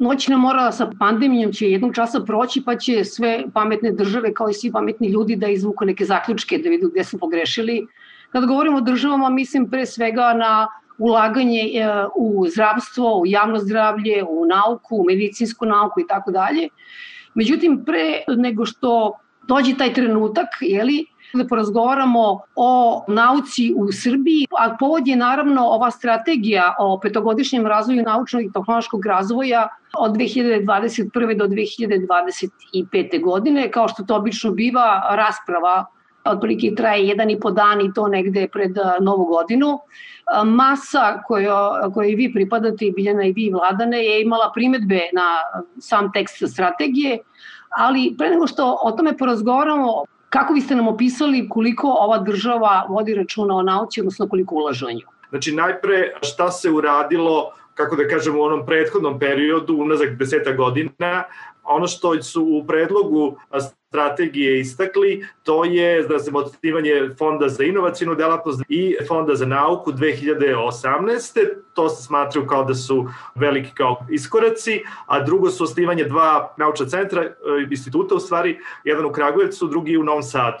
noćna mora sa pandemijom će jednog časa proći, pa će sve pametne države, kao i svi pametni ljudi, da izvuku neke zaključke, da vidu gde su pogrešili. Kada govorimo o državama, mislim pre svega na ulaganje e, u zdravstvo, u javno zdravlje, u nauku, u medicinsku nauku i tako dalje. Međutim, pre nego što dođe taj trenutak, jeli, da porazgovaramo o nauci u Srbiji, a povod je naravno ova strategija o petogodišnjem razvoju naučnog i tehnološkog razvoja od 2021. do 2025. godine. Kao što to obično biva, rasprava otprilike traje jedan i po dan i to negde pred novu godinu. Masa kojo, kojoj vi pripadate, Biljana i vi Vladane, je imala primetbe na sam tekst strategije, ali pre nego što o tome porazgovaramo, Kako biste nam opisali koliko ova država vodi računa o nauci, odnosno koliko ulaže o nju? Znači, najpre šta se uradilo kako da kažemo, u onom prethodnom periodu, unazak deseta godina, ono što su u predlogu strategije istakli, to je da se motivanje Fonda za inovacijnu delatnost i Fonda za nauku 2018. To se smatruju kao da su veliki kao iskoraci, a drugo su osnivanje dva naučna centra, e, instituta u stvari, jedan u Kragujevcu, drugi u Novom Sadu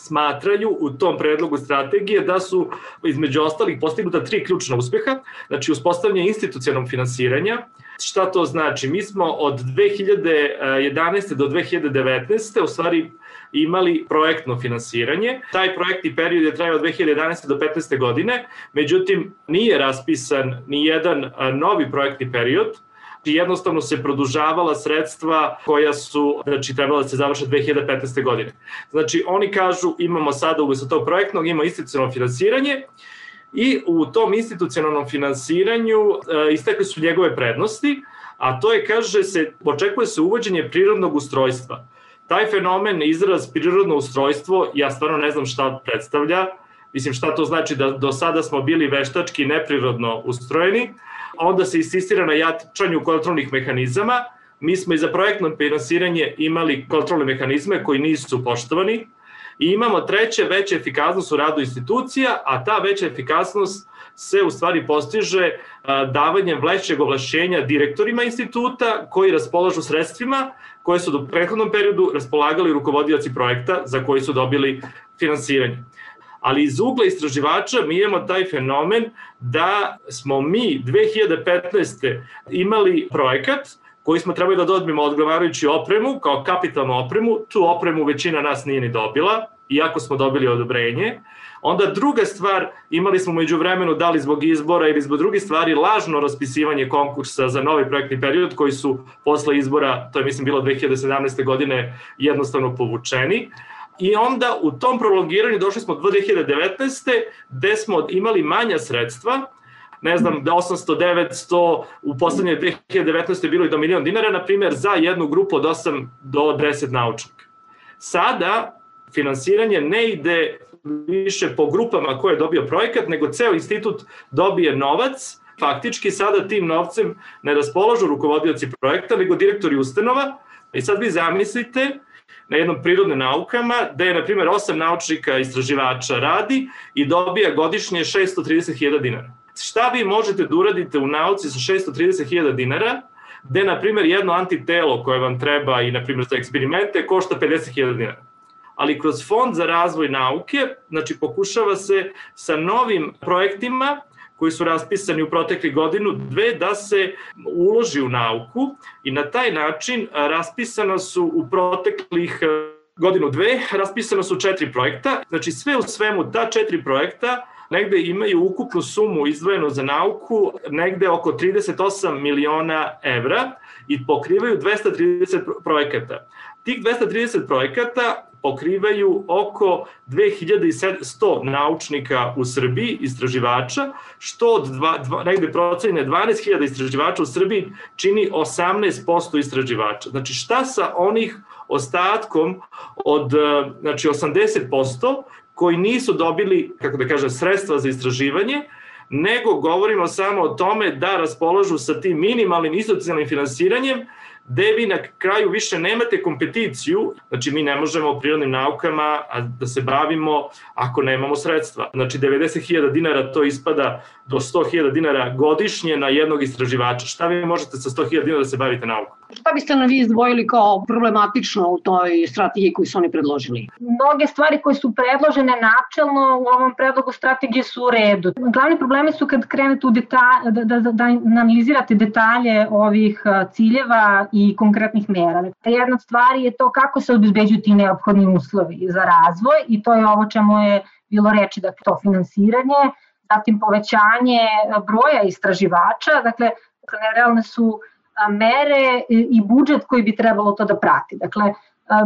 smatraju u tom predlogu strategije da su između ostalih postignuta tri ključna uspeha, znači uspostavljanje institucionalnog finansiranja, Šta to znači? Mi smo od 2011. do 2019. u stvari imali projektno finansiranje. Taj projektni period je trajao od 2011. do 15. godine, međutim nije raspisan ni jedan novi projektni period, i jednostavno se produžavala sredstva koja su znači, trebala da se završe 2015. godine. Znači, oni kažu imamo sada umesto tog projektnog, imamo institucionalno finansiranje i u tom institucionalnom finansiranju e, istekli su njegove prednosti, a to je, kaže se, očekuje se uvođenje prirodnog ustrojstva. Taj fenomen, izraz prirodno ustrojstvo, ja stvarno ne znam šta predstavlja, mislim šta to znači da do sada smo bili veštački neprirodno ustrojeni, onda se insistira na jačanju kontrolnih mehanizama, mi smo i za projektno finansiranje imali kontrolne mehanizme koji nisu poštovani, I imamo treće, veća efikasnost u radu institucija, a ta veća efikasnost se u stvari postiže davanjem vlećeg ovlašćenja direktorima instituta koji raspolažu sredstvima koje su do prethodnom periodu raspolagali rukovodioci projekta za koji su dobili finansiranje. Ali iz ugla istraživača mi imamo taj fenomen da smo mi 2015. imali projekat koji smo trebali da dobijemo odgovarajuću opremu, kao kapitalnu opremu, tu opremu većina nas nije ni dobila, iako smo dobili odobrenje. Onda druga stvar, imali smo među vremenu, da li zbog izbora ili zbog drugih stvari, lažno raspisivanje konkursa za novi projektni period koji su posle izbora, to je mislim bilo 2017. godine, jednostavno povučeni. I onda u tom prolongiranju došli smo do 2019. gde smo imali manja sredstva, ne znam, da 800, 900, u poslednje 2019. je bilo i do milion dinara, na primjer, za jednu grupu od 8 do 10 naučnika. Sada finansiranje ne ide više po grupama koje je dobio projekat, nego ceo institut dobije novac, faktički sada tim novcem ne raspolažu rukovodioci projekta, nego direktori ustanova. I sad vi zamislite na jednom prirodnim naukama, da je, na primjer, osam naučnika istraživača radi i dobija godišnje 630.000 dinara šta vi možete da uradite u nauci sa 630.000 dinara, gde, na primjer, jedno antitelo koje vam treba i, na primjer, za eksperimente košta 50.000 dinara. Ali kroz Fond za razvoj nauke, znači, pokušava se sa novim projektima koji su raspisani u protekli godinu, dve, da se uloži u nauku i na taj način raspisano su u proteklih godinu dve, raspisano su četiri projekta, znači sve u svemu ta četiri projekta negde imaju ukupnu sumu izdvojenu za nauku negde oko 38 miliona evra i pokrivaju 230 projekata. Tih 230 projekata pokrivaju oko 2100 naučnika u Srbiji, istraživača, što od dva, dva, negde procenjene 12.000 istraživača u Srbiji čini 18% istraživača. Znači šta sa onih ostatkom od znači 80% koji nisu dobili, kako da kažem, sredstva za istraživanje, nego govorimo samo o tome da raspolažu sa tim minimalnim institucionalnim finansiranjem, gde vi na kraju više nemate kompeticiju, znači mi ne možemo prirodnim naukama da se bavimo ako nemamo sredstva. Znači 90.000 dinara to ispada do 100.000 dinara godišnje na jednog istraživača. Šta vi možete sa 100.000 dinara da se bavite naukom? Šta biste na vi izdvojili kao problematično u toj strategiji koju su oni predložili? Mnoge stvari koje su predložene načelno u ovom predlogu strategije su u redu. Glavni problemi su kad krenete u detalj, da, da, da, da analizirate detalje ovih ciljeva i konkretnih mera. Jedna od stvari je to kako se obezbeđuju ti neophodni uslovi za razvoj i to je ovo čemu je bilo reči, dakle to finansiranje, zatim povećanje broja istraživača, dakle realne su mere i budžet koji bi trebalo to da prati. Dakle,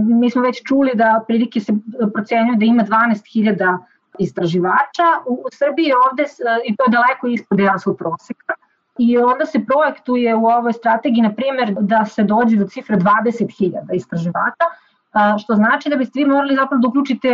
mi smo već čuli da prilike se procenjuju da ima 12.000 istraživača. U Srbiji ovde, i to je daleko ispod evropskog proseka, i onda se projektuje u ovoj strategiji, na primjer, da se dođe do cifre 20.000 istraživača, što znači da biste vi morali zapravo da uključite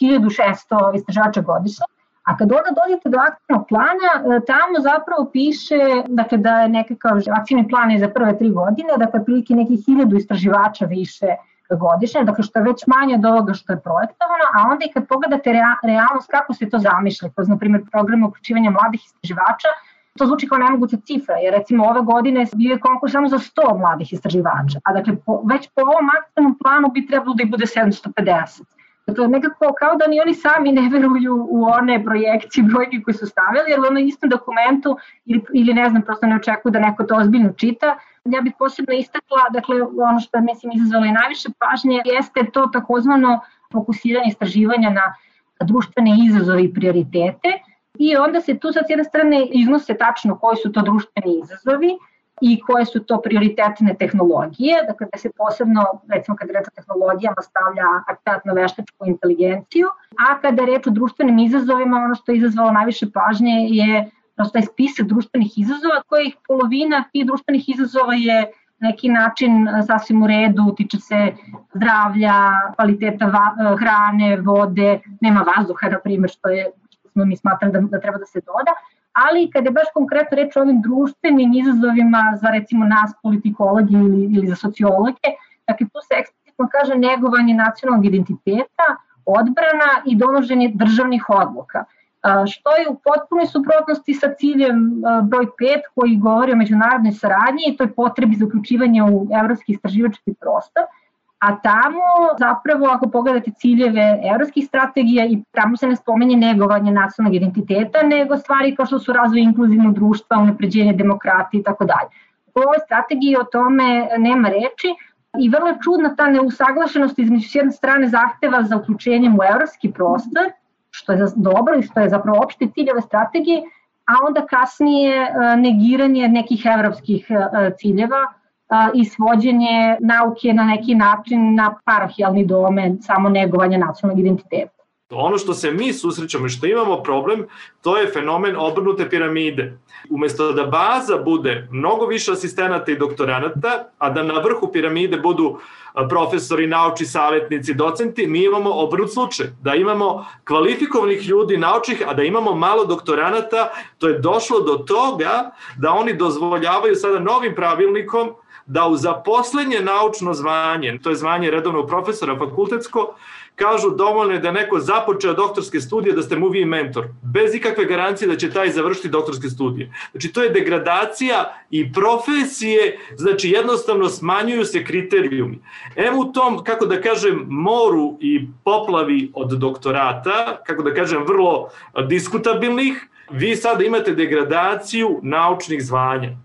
1600 istraživača godišnje, A kad onda dođete do akcijnog plana, e, tamo zapravo piše dakle, da je nekakav akcijni plan je za prve tri godine, dakle prilike nekih hiljadu istraživača više godišnje, dakle što je već manje od ovoga što je projektovano, a onda i kad pogledate realnost kako se to zamišlja, kroz na primjer program uključivanja mladih istraživača, to zvuči kao nemoguća cifra, jer recimo ove godine bio je konkurs samo za 100 mladih istraživača, a dakle po, već po ovom akcijnom planu bi trebalo da i bude 750. Dakle, nekako kao da ni oni sami ne veruju u one projekcije brojke koje su stavili, jer ono istom dokumentu ili, ili ne znam, prosto ne očekuju da neko to ozbiljno čita. Ja bih posebno istakla, dakle, ono što mislim, izazvalo i najviše pažnje, jeste to takozvano fokusiranje istraživanja na društvene izazove i prioritete. I onda se tu sa jedne strane iznose tačno koji su to društveni izazovi, i koje su to prioritetne tehnologije, dakle da se posebno, recimo kada reč o tehnologijama stavlja akcent na veštačku inteligenciju, a kada reč o društvenim izazovima, ono što je izazvalo najviše pažnje je prosto taj spisak društvenih izazova, kojih polovina tih društvenih izazova je neki način sasvim u redu, tiče se zdravlja, kvaliteta hrane, vode, nema vazduha, na primjer, što je smo mi smatrali da, da treba da se doda, ali kada je baš konkretno reč o ovim društvenim izazovima za recimo nas politikologi ili, ili za sociologe, dakle tu se eksplicitno kaže negovanje nacionalnog identiteta, odbrana i donoženje državnih odluka što je u potpunoj suprotnosti sa ciljem broj 5 koji govori o međunarodnoj saradnji i toj potrebi za uključivanje u evropski istraživački prostor, A tamo zapravo ako pogledate ciljeve evropskih strategija i tamo se ne spomenje negovanje nacionalnog identiteta, nego stvari kao što su razvoj inkluzivnog društva, unapređenje demokratije i tako dalje. U ovoj strategiji o tome nema reči i vrlo je čudna ta neusaglašenost između s jedne strane zahteva za uključenjem u evropski prostor, što je dobro i što je zapravo opšte cilj ove strategije, a onda kasnije e, negiranje nekih evropskih e, ciljeva, i svođenje nauke na neki način na parohijalni domen, samo negovanje nacionalnog identiteta. Ono što se mi susrećamo i što imamo problem, to je fenomen obrnute piramide. Umesto da baza bude mnogo više asistenata i doktoranata, a da na vrhu piramide budu profesori, naučni savjetnici, docenti, mi imamo obrnut slučaj. Da imamo kvalifikovanih ljudi naučnih, a da imamo malo doktoranata, to je došlo do toga da oni dozvoljavaju sada novim pravilnikom da u zaposlenje naučno zvanje, to je zvanje redovnog profesora fakultetsko, kažu dovoljno je da neko započeo doktorske studije da ste mu vi mentor, bez ikakve garancije da će taj završiti doktorske studije. Znači to je degradacija i profesije, znači jednostavno smanjuju se kriterijumi. Evo u tom, kako da kažem, moru i poplavi od doktorata, kako da kažem, vrlo diskutabilnih, vi sada imate degradaciju naučnih zvanja.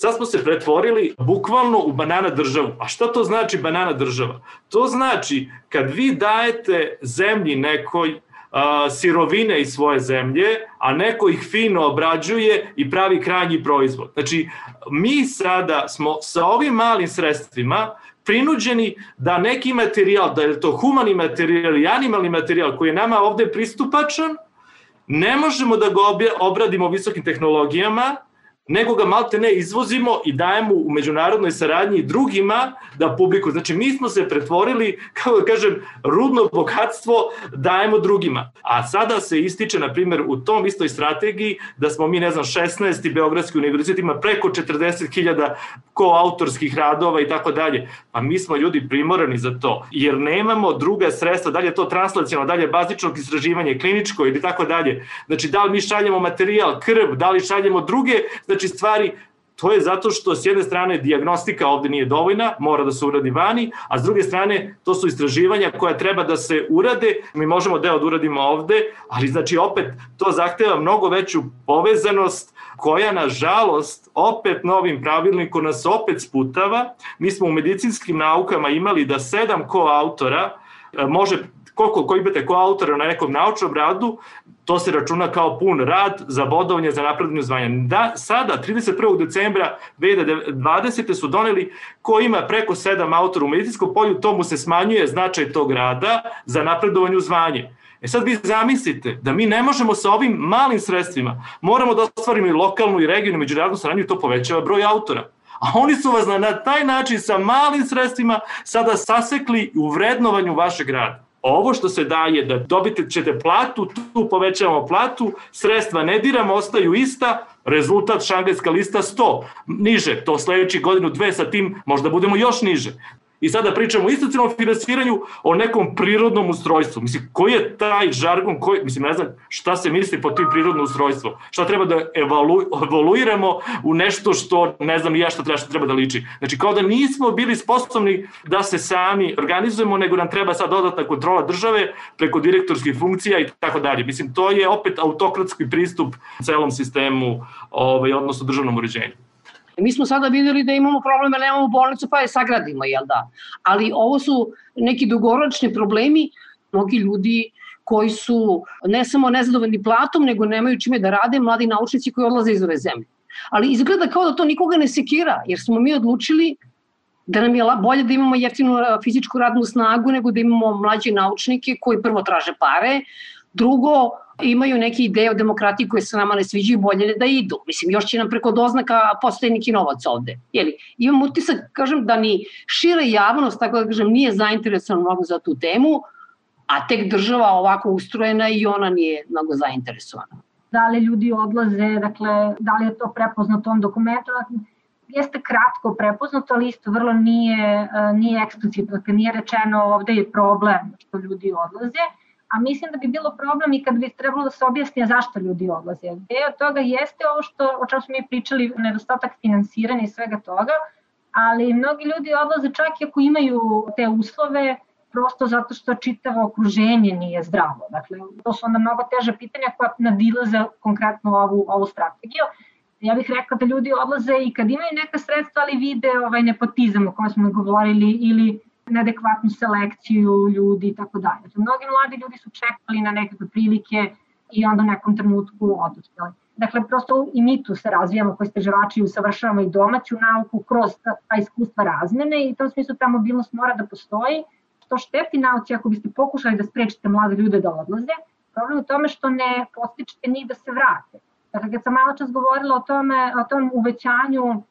Sad smo se pretvorili bukvalno u banana državu. A šta to znači banana država? To znači kad vi dajete zemlji nekoj a, sirovine iz svoje zemlje, a neko ih fino obrađuje i pravi krajnji proizvod. Znači, mi sada smo sa ovim malim sredstvima prinuđeni da neki materijal, da je to humani materijal i animalni materijal koji je nama ovde pristupačan, ne možemo da ga obradimo visokim tehnologijama, nego ga malte ne izvozimo i dajemo u međunarodnoj saradnji drugima da publiku. Znači, mi smo se pretvorili, kao da kažem, rudno bogatstvo dajemo drugima. A sada se ističe, na primjer, u tom istoj strategiji da smo mi, ne znam, 16. Beogradski univerzitet ima preko 40.000 koautorskih radova i tako dalje. Pa mi smo ljudi primorani za to, jer nemamo druga sredstva, dalje to translacijalno, dalje bazičnog istraživanja, kliničko ili tako dalje. Znači, da li mi šaljemo materijal, krv, da li šaljemo druge, znači stvari To je zato što s jedne strane diagnostika ovde nije dovoljna, mora da se uradi vani, a s druge strane to su istraživanja koja treba da se urade, mi možemo deo da uradimo ovde, ali znači opet to zahteva mnogo veću povezanost koja nažalost opet novim pravilnikom nas opet sputava. Mi smo u medicinskim naukama imali da sedam koautora e, može koliko ko imate ko autora na nekom naučnom radu, to se računa kao pun rad za bodovanje za napredovanje zvanja. Da, sada, 31. decembra 2020. su doneli ko ima preko 7 autora u medicinskom polju, tomu se smanjuje značaj tog rada za napredovanje u zvanje. E sad vi zamislite da mi ne možemo sa ovim malim sredstvima, moramo da ostvarimo i lokalnu i regionalnu međunarodnu saradnju to povećava broj autora. A oni su vas na, na taj način sa malim sredstvima sada sasekli u vrednovanju vašeg rada. Ovo što se daje da dobite ćete platu, tu povećavamo platu, sredstva ne diramo, ostaju ista, rezultat šangajska lista 100, niže, to sledeći godinu dve sa tim možda budemo još niže. I sada pričamo o institucionalnom finansiranju, o nekom prirodnom ustrojstvu. Mislim, koji je taj žargon, koji, mislim, ne znam šta se misli po tim prirodnom ustrojstvo? Šta treba da evalu, evaluiramo u nešto što, ne znam ja šta treba, šta treba da liči. Znači, kao da nismo bili sposobni da se sami organizujemo, nego nam treba sad dodatna kontrola države preko direktorskih funkcija i tako dalje. Mislim, to je opet autokratski pristup celom sistemu, ovaj, odnosno državnom uređenju. Mi smo sada videli da imamo probleme, nemamo bolnicu, pa je sagradimo, jel da? Ali ovo su neki dugoročni problemi, mnogi ljudi koji su ne samo nezadovoljni platom, nego nemaju čime da rade, mladi naučnici koji odlaze iz ove zemlje. Ali izgleda kao da to nikoga ne sekira, jer smo mi odlučili da nam je bolje da imamo jeftinu fizičku radnu snagu nego da imamo mlađe naučnike koji prvo traže pare, drugo imaju neke ideje o demokratiji koje se nama ne sviđaju bolje da idu. Mislim, još će nam preko doznaka postoje neki novac ovde. Jeli, imam utisak, kažem, da ni šire javnost, tako da kažem, nije zainteresovan mnogo za tu temu, a tek država ovako ustrojena i ona nije mnogo zainteresovana. Da li ljudi odlaze, dakle, da li je to prepoznato u tom dokumentu, jeste kratko prepoznato, ali isto vrlo nije, nije eksplicitno, dakle nije rečeno ovde je problem što ljudi odlaze a mislim da bi bilo problem i kad bi trebalo da se objasni zašto ljudi odlaze. Deo od toga jeste ovo što, o čemu smo mi pričali, nedostatak finansiranja i svega toga, ali mnogi ljudi odlaze čak i ako imaju te uslove, prosto zato što čitavo okruženje nije zdravo. Dakle, to su onda mnogo teže pitanja koja nadilaze konkretno ovu, ovu strategiju. Ja bih rekla da ljudi odlaze i kad imaju neka sredstva, ali vide ovaj nepotizam o kojem smo govorili ili neadekvatnu selekciju ljudi i tako dalje. Znači, mnogi mladi ljudi su čekali na nekakve prilike i onda u nekom trenutku odustali. Dakle, prosto i mi tu se razvijamo koji steževači i usavršavamo i domaću nauku kroz ta, ta iskustva razmene i u tom smislu ta mobilnost mora da postoji. Što šteti nauci ako biste pokušali da sprečite mlade ljude da odlaze, problem u tome što ne postičete njih da se vrate. Dakle, kad sam malo čas govorila o, tome, o tom uvećanju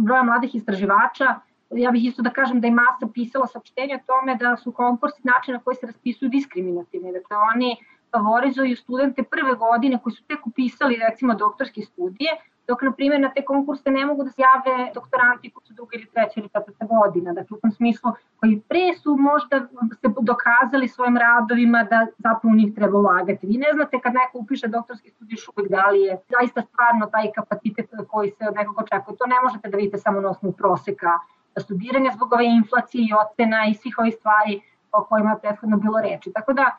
broja mladih istraživača, ja bih isto da kažem da je masa pisala saopštenja o tome da su konkursi način na koji se raspisuju diskriminativni. Dakle, oni favorizuju studente prve godine koji su tek upisali recimo doktorske studije, dok na primjer na te konkurse ne mogu da se jave doktoranti koji su druga ili treća ili četvrta godina. Dakle, u tom smislu koji pre su možda se dokazali svojim radovima da zapravo u njih treba ulagati. Vi ne znate kad neko upiše doktorske studije još uvijek da li je zaista stvarno taj kapacitet koji se od nekog očekuje. To ne možete da vidite samo na osnovu proseka studiranja zbog ove inflacije i ocena i svih ovih stvari o kojima je prethodno bilo reči. Tako da,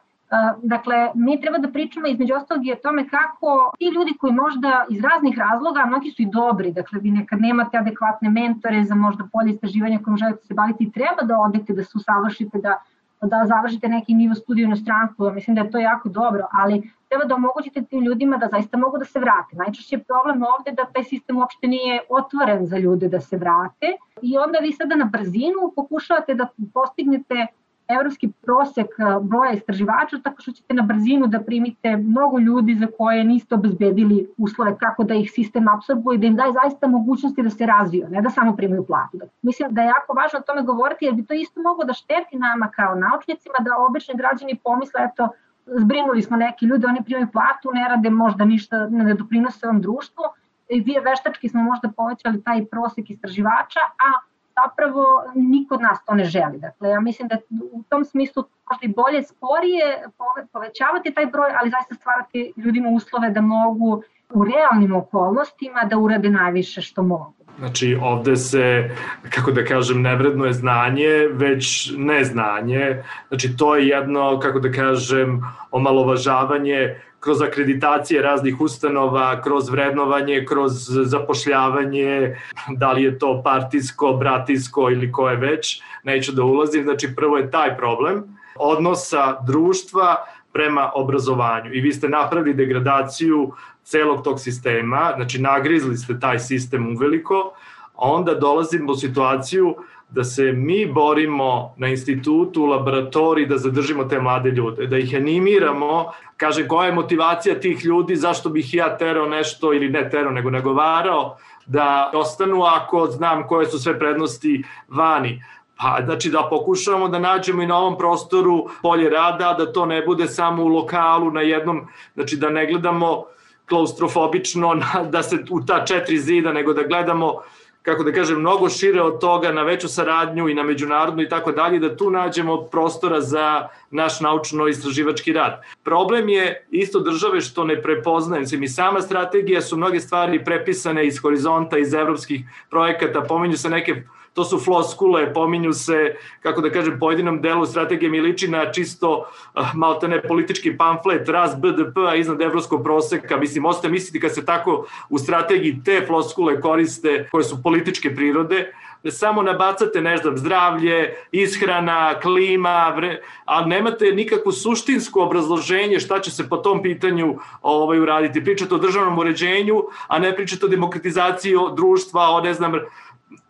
dakle, mi treba da pričamo između ostalog i o tome kako ti ljudi koji možda iz raznih razloga, mnogi su i dobri, dakle vi nekad nemate adekvatne mentore za možda polje istraživanja kojim želite se baviti, treba da odete, da se usavršite, da da završite neki nivo studija u inostranstvu, mislim da je to jako dobro, ali treba da omogućite tim ljudima da zaista mogu da se vrate. Najčešće je problem ovde da taj sistem uopšte nije otvoren za ljude da se vrate i onda vi sada na brzinu pokušavate da postignete evropski prosek broja istraživača, tako što ćete na brzinu da primite mnogo ljudi za koje niste obezbedili uslove kako da ih sistem absorbuje i da im daje zaista mogućnosti da se razviju, ne da samo primaju platu. Mislim da je jako važno o tome govoriti jer bi to isto moglo da šteti nama kao naučnicima, da obični građani pomisle, eto, zbrinuli smo neki ljudi, oni primaju platu, ne rade možda ništa, ne doprinose ovom društvu, veštački smo možda povećali taj prosek istraživača, a zapravo niko od nas to ne želi. Dakle, ja mislim da u tom smislu možda i bolje sporije povećavati taj broj, ali zaista stvarati ljudima uslove da mogu u realnim okolnostima da urade najviše što mogu. Znači, ovde se, kako da kažem, ne vrednuje znanje, već neznanje. Znači, to je jedno, kako da kažem, omalovažavanje kroz akreditacije raznih ustanova, kroz vrednovanje, kroz zapošljavanje, da li je to partijsko, bratijsko ili koje već, neću da ulazim. Znači, prvo je taj problem odnosa društva prema obrazovanju. I vi ste napravili degradaciju celog tog sistema, znači nagrizli ste taj sistem uveliko, a onda dolazimo u situaciju da se mi borimo na institutu, u laboratoriji da zadržimo te mlade ljude, da ih animiramo, kaže koja je motivacija tih ljudi, zašto bih ja terao nešto ili ne terao, nego nagovarao da ostanu ako znam koje su sve prednosti vani. Pa, znači da pokušamo da nađemo i na ovom prostoru polje rada, da to ne bude samo u lokalu na jednom, znači da ne gledamo klaustrofobično da se u ta četiri zida, nego da gledamo kako da kažem, mnogo šire od toga na veću saradnju i na međunarodnu i tako dalje, da tu nađemo prostora za naš naučno-istraživački rad. Problem je isto države što ne prepoznajem se mi sama strategija su mnoge stvari prepisane iz horizonta, iz evropskih projekata, pominju se neke to su floskule, pominju se, kako da kažem, pojedinom delu strategije mi liči na čisto uh, maltene politički pamflet, raz BDP-a iznad evropskog proseka. Mislim, ostaje misliti kad se tako u strategiji te floskule koriste, koje su političke prirode, da samo nabacate, ne znam, zdravlje, ishrana, klima, vre, ali nemate nikakvo suštinsko obrazloženje šta će se po tom pitanju ovaj, uraditi. Pričate o državnom uređenju, a ne pričate o demokratizaciji društva, o, ne znam,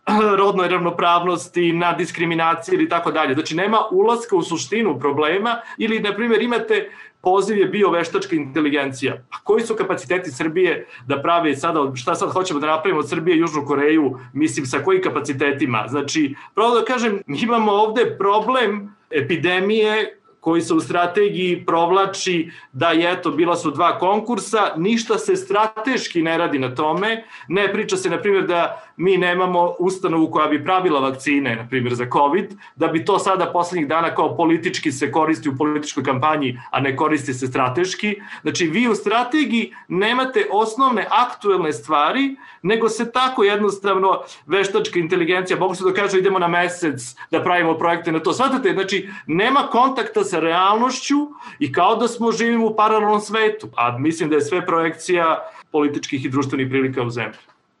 rodnoj ravnopravnosti, na diskriminaciji ili tako dalje. Znači nema ulaska u suštinu problema ili, na primjer, imate poziv je bio veštačka inteligencija. A koji su kapaciteti Srbije da prave sada, šta sad hoćemo da napravimo od Srbije i Južnu Koreju, mislim sa kojim kapacitetima? Znači, pravo da kažem, imamo ovde problem epidemije koji se u strategiji provlači da je eto, bila su dva konkursa, ništa se strateški ne radi na tome, ne priča se, na primjer, da mi nemamo ustanovu koja bi pravila vakcine, na primjer, za COVID, da bi to sada poslednjih dana kao politički se koristi u političkoj kampanji, a ne koristi se strateški. Znači, vi u strategiji nemate osnovne aktuelne stvari, nego se tako jednostavno veštačka inteligencija, mogu se da kažu idemo na mesec da pravimo projekte na to. Svatate, znači, nema kontakta sa realnošću i kao da smo živimo u paralelnom svetu. A mislim da je sve projekcija političkih i društvenih prilika u zemlji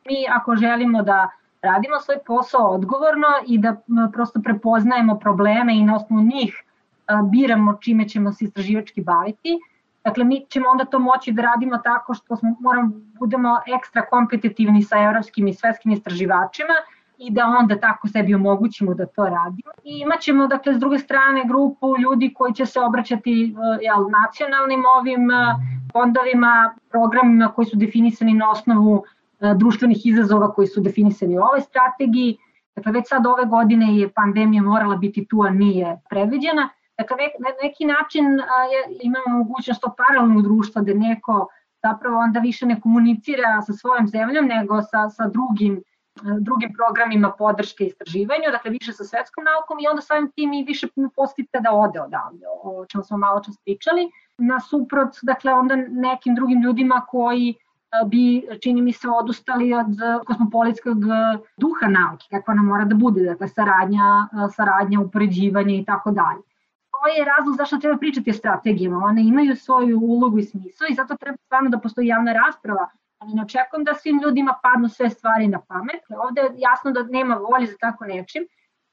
mi ako želimo da radimo svoj posao odgovorno i da prosto prepoznajemo probleme i na osnovu njih biramo čime ćemo se istraživački baviti. Dakle, mi ćemo onda to moći da radimo tako što smo, moramo, budemo ekstra kompetitivni sa evropskim i svetskim istraživačima i da onda tako sebi omogućimo da to radimo. I imaćemo, dakle, s druge strane grupu ljudi koji će se obraćati jel, nacionalnim ovim fondovima, programima koji su definisani na osnovu E, društvenih izazova koji su definisani u ovoj strategiji. Dakle, već sad ove godine je pandemija morala biti tu, a nije predviđena. Dakle, na neki način je, imamo mogućnost to paralelnog društva gde neko zapravo onda više ne komunicira sa svojom zemljom nego sa, sa drugim e, drugim programima podrške istraživanju, dakle više sa svetskom naukom i onda samim tim i više postite da ode odavde, o čemu smo malo čas pričali. Nasuprot, dakle, onda nekim drugim ljudima koji bi, čini mi se, odustali od kosmopolitskog duha nauke, kakva nam mora da bude, dakle, saradnja, saradnja upoređivanje i tako dalje. To je razlog zašto treba pričati o strategijama. One imaju svoju ulogu i smisao i zato treba stvarno da postoji javna rasprava, ali ne očekujem da svim ljudima padnu sve stvari na pamet. Ovde je jasno da nema volje za tako nečim,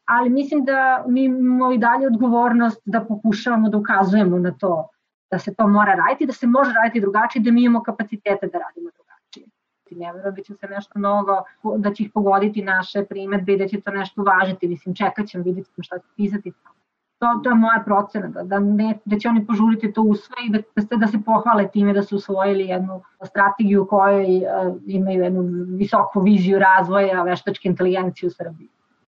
ali mislim da mi imamo i dalje odgovornost da pokušavamo da ukazujemo na to da se to mora raditi, da se može raditi drugačije, da mi imamo kapacitete da radimo drugačije. Ne verujem da će se nešto mnogo, da će ih pogoditi naše primetbe i da će to nešto važiti. Mislim, čekat ćemo, vidjet ćemo šta će pisati. to, to je moja procena, da, da, ne, da će oni požuriti to usve i da, da, se, da se pohvale time da su usvojili jednu strategiju u kojoj uh, imaju jednu visoku viziju razvoja veštačke inteligencije u Srbiji.